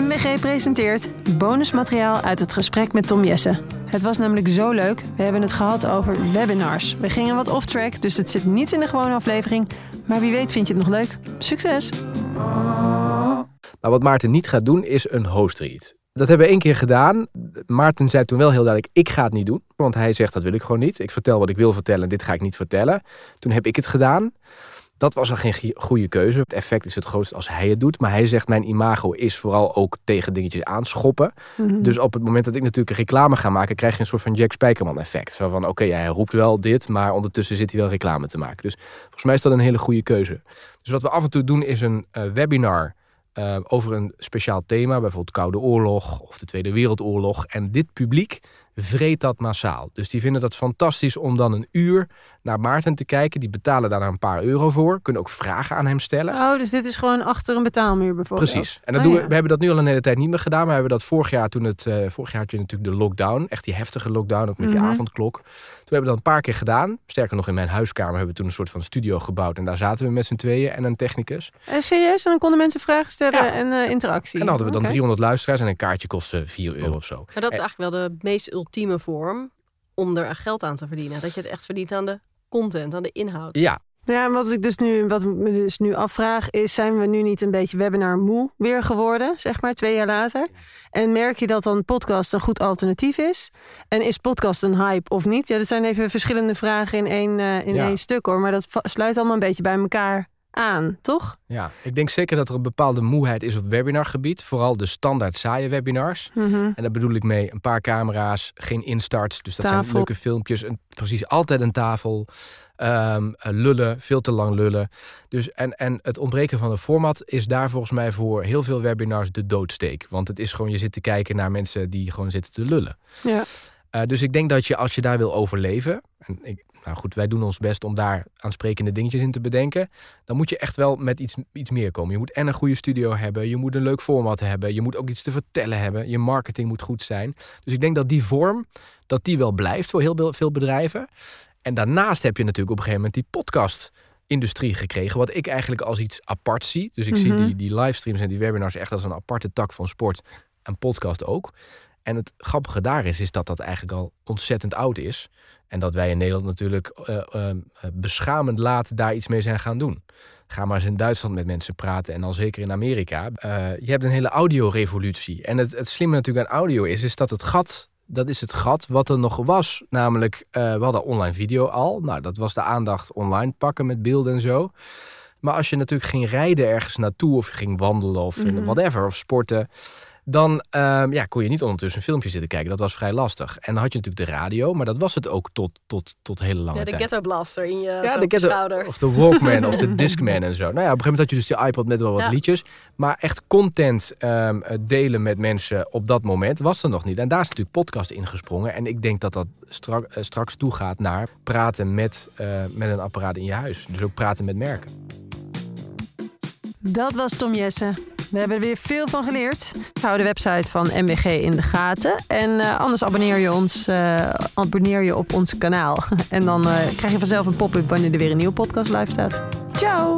MBG presenteert bonusmateriaal uit het gesprek met Tom Jessen. Het was namelijk zo leuk. We hebben het gehad over webinars. We gingen wat off-track, dus het zit niet in de gewone aflevering. Maar wie weet vind je het nog leuk. Succes! Maar wat Maarten niet gaat doen, is een host read. Dat hebben we één keer gedaan. Maarten zei toen wel heel duidelijk, ik ga het niet doen. Want hij zegt, dat wil ik gewoon niet. Ik vertel wat ik wil vertellen, dit ga ik niet vertellen. Toen heb ik het gedaan. Dat was al geen goede keuze. Het effect is het grootst als hij het doet. Maar hij zegt, mijn imago is vooral ook tegen dingetjes aanschoppen. Mhm. Dus op het moment dat ik natuurlijk een reclame ga maken... krijg je een soort van Jack Spijkerman effect. Van, oké, hij roept wel dit, maar ondertussen zit hij wel reclame te maken. Dus volgens mij is dat een hele goede keuze. Dus wat we af en toe doen is een eh, webinar... Uh, over een speciaal thema, bijvoorbeeld Koude Oorlog of de Tweede Wereldoorlog. En dit publiek vreet dat massaal. Dus die vinden dat fantastisch om dan een uur naar Maarten te kijken. Die betalen daar een paar euro voor. Kunnen ook vragen aan hem stellen. Oh, dus dit is gewoon achter een betaalmuur bijvoorbeeld? Precies. En dat Oh, doen ja. we, we hebben dat nu al een hele tijd niet meer gedaan. Maar we hebben dat vorig jaar toen het... eh, vorig jaar had je natuurlijk de lockdown. Echt die heftige lockdown, ook met die Mhm. avondklok. Toen hebben we dat een paar keer gedaan. Sterker nog, in mijn huiskamer hebben we toen een soort van studio gebouwd. En daar zaten we met z'n tweeën en een technicus. Eh, serieus? En dan konden mensen vragen stellen Ja. en eh, interactie? En dan hadden we dan Oké. 300 luisteraars en een kaartje kostte 4 euro of zo. Maar dat is eigenlijk wel de meest ultieme vorm om er geld aan te verdienen. Dat je het echt verdient aan de content, aan de inhoud. Ja, Ja, en wat ik dus nu, wat me dus nu afvraag, is: zijn we nu niet een beetje webinar moe weer geworden, zeg maar, twee jaar later? En merk je dat dan podcast een goed alternatief is? En is podcast een hype of niet? Ja, dat zijn even verschillende vragen in één, eh, in Ja. één stuk hoor. Maar dat sluit allemaal een beetje bij elkaar aan, toch? Ja, ik denk zeker dat er een bepaalde moeheid is op webinargebied. Vooral de standaard saaie webinars. Mhm. En daar bedoel ik mee een paar camera's, geen instarts. Dus dat zijn leuke filmpjes. Een, precies, altijd een tafel. Ehm, eh, lullen, veel te lang lullen. Dus, en, en het ontbreken van een format is daar volgens mij voor heel veel webinars de doodsteek. Want het is gewoon, je zit te kijken naar mensen die gewoon zitten te lullen. Ja. Eh, dus ik denk dat je als je daar wil overleven. En ik, nou goed, wij doen ons best om daar aansprekende dingetjes in te bedenken. Dan moet je echt wel met iets, iets meer komen. Je moet en een goede studio hebben. Je moet een leuk format hebben. Je moet ook iets te vertellen hebben. Je marketing moet goed zijn. Dus ik denk dat die vorm, dat die wel blijft voor heel veel bedrijven. En daarnaast heb je natuurlijk op een gegeven moment die podcast industrie gekregen. Wat ik eigenlijk als iets apart zie. Dus ik zie Mhm. die, die livestreams en die webinars echt als een aparte tak van sport. En podcast ook. En het grappige daar is, is dat dat eigenlijk al ontzettend oud is. En dat wij in Nederland natuurlijk eh, eh, eh, beschamend laat daar iets mee zijn gaan doen. Ga maar eens in Duitsland met mensen praten en dan zeker in Amerika. Eh, je hebt een hele audiorevolutie. En het, het slimme natuurlijk aan audio is, is dat het gat, dat is het gat wat er nog was. Namelijk, we hadden online video al. Nou, dat was de aandacht online pakken met beelden en zo. Maar als je natuurlijk ging rijden ergens naartoe of je ging wandelen of Mhm. whatever of sporten, dan ehm, ja, kon je niet ondertussen een filmpje zitten kijken. Dat was vrij lastig. En dan had je natuurlijk de radio, maar dat was het ook tot, tot, tot hele lange Ja, de tijd. ghetto blaster in je, Ja, de ghetto- schouder. Of de Walkman of de Discman en zo. Nou ja, op een gegeven moment had je dus die iPod met wel wat Ja. liedjes. Maar echt content ehm, eh, delen met mensen op dat moment was er nog niet. En daar is natuurlijk podcast ingesprongen. En ik denk dat dat strak, eh, straks toegaat naar praten met, eh, met een apparaat in je huis. Dus ook praten met merken. Dat was Tom Jessen. We hebben er weer veel van geleerd. Hou de website van MWG in de gaten. En eh, anders abonneer je, ons, eh, abonneer je op ons kanaal. en dan eh, krijg je vanzelf een pop-up wanneer er weer een nieuwe podcast live staat. Ciao!